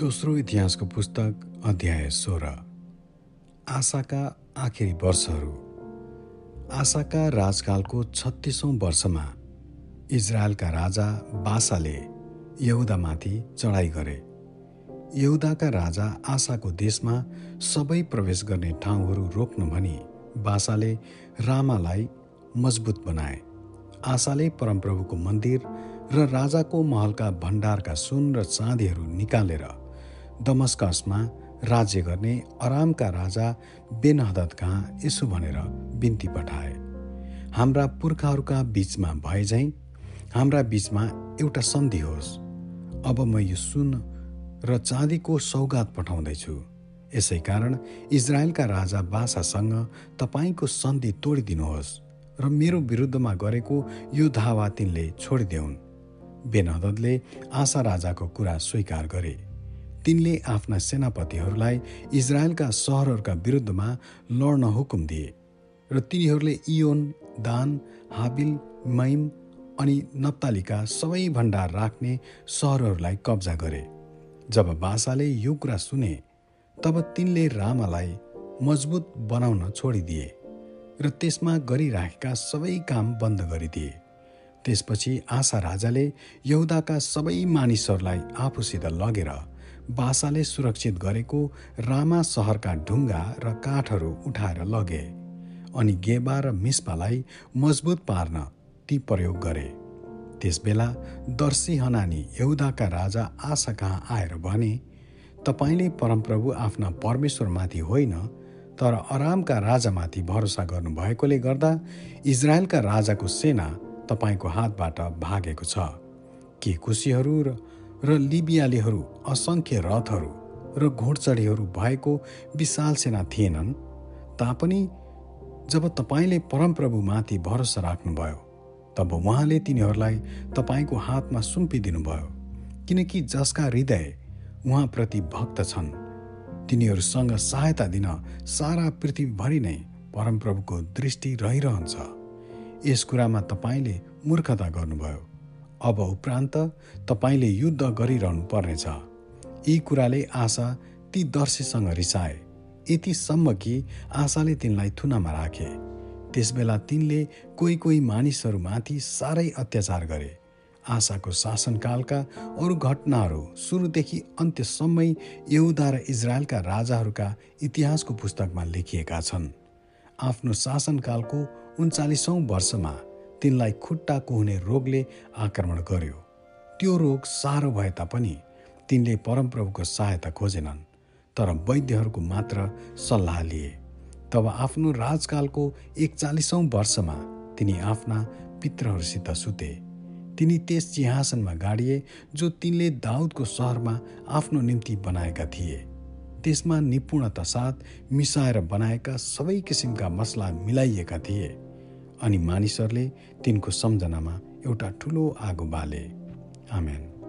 दोस्रो इतिहासको पुस्तक अध्याय सोह्र। आशाका आखिरी वर्षहरू। आशाका राजकालको छत्तिसौँ वर्षमा इजरायलका राजा बासाले यहुदामाथि चढाइ गरे। यहुदाका राजा आशाको देशमा सबै प्रवेश गर्ने ठाउँहरू रोक्नु भनी बासाले रामालाई मजबुत बनाए। आशाले परमप्रभुको मन्दिर र राजाको महलका भण्डारका सुन र चाँदीहरू निकालेर दमस्कसमा राज्य गर्ने अरामका राजा बेनहदत कहाँ यसो भनेर बिन्ती पठाए। हाम्रा पुर्खाहरूका बिचमा भए झैँ हाम्रा बिचमा एउटा सन्धि होस्। अब म यो सुन र चाँदीको सौगात पठाउँदैछु। यसै कारण इजरायलका राजा बासासँग तपाईँको सन्धि तोडिदिनुहोस् र मेरो विरुद्धमा गरेको यो धावा तिनले छोडिदेऊन्। बेनहदले आशा राजाको कुरा स्वीकार गरे। तिनले आफ्ना सेनापतिहरूलाई इजरायलका सहरहरूका विरुद्धमा लड्न हुकुम दिए र तिनीहरूले इयोन दान हाबिल मैम अनि नप्तालीका सबै भण्डार राख्ने सहरहरूलाई कब्जा गरे। जब बासाले यो कुरा सुने तब तिनले रामालाई मजबुत बनाउन छोडिदिए र त्यसमा गरिराखेका सबै काम बन्द गरिदिए। त्यसपछि आशा राजाले यहुदाका सबै मानिसहरूलाई आफूसित लगेर बासाले सुरक्षित गरेको रामा सहरका ढुङ्गा र काठहरू उठाएर लगे अनि गेबा र मिस्पालाई मजबुत पार्न ती प्रयोग गरे। त्यसबेला दर्शी हनानी यहुदाका राजा आशा कहाँ आएर भने तपाईँले परमप्रभु आफ्ना परमेश्वरमाथि होइन तर अरामका राजामाथि भरोसा गर्नुभएकोले गर्दा इजरायलका राजाको सेना तपाईँको हातबाट भागेको छ। के कुशीहरू र र लिबियालीहरू असङ्ख्य रथहरू र घोडचढीहरू भएको विशाल सेना थिएनन् तापनि जब तपाईँले परमप्रभुमाथि भरोसा राख्नुभयो तब उहाँले तिनीहरूलाई तपाईँको हातमा सुम्पिदिनुभयो किनकि जसका हृदय उहाँप्रति भक्त छन् तिनीहरूसँग सहायता दिन सारा पृथ्वीभरि नै परमप्रभुको दृष्टि रहिरहन्छ। यस कुरामा तपाईँले मूर्खता गर्नुभयो। अब उपरान्त तपाईँले युद्ध गरिरहनु पर्नेछ यी कुराले आशा ती दर्शीसँग रिसाए। यतिसम्म कि आशाले तिनलाई थुनामा राखे। त्यसबेला तिनले कोही कोही मानिसहरूमाथि साह्रै अत्याचार गरे। आशाको शासनकालका अरू घटनाहरू सुरुदेखि अन्त्यसम्मै यहुदा र इजरायलका राजाहरूका इतिहासको पुस्तकमा लेखिएका छन्। आफ्नो शासनकालको उन्चालिसौँ वर्षमा तिनलाई खुट्टाको हुने रोगले आक्रमण गर्यो। त्यो रोग साह्रो भए तापनि तिनले परमप्रभुको सहायता खोजेनन् तर वैद्यहरूको मात्र सल्लाह लिए। तब आफ्नो राजकालको एकचालिसौँ वर्षमा तिनी आफ्ना पित्रहरूसित सुते। तिनी त्यस सिंहासनमा गाडिए जो तिनले दाउदको सहरमा आफ्नो निम्ति बनाएका थिए। त्यसमा निपुणता साथ मिसाएर बनाएका सबै किसिमका मसला मिलाइएका थिए। अनि मानिसहरूले तिनको सम्झनामा एउटा ठुलो आगो बाले। आमेन।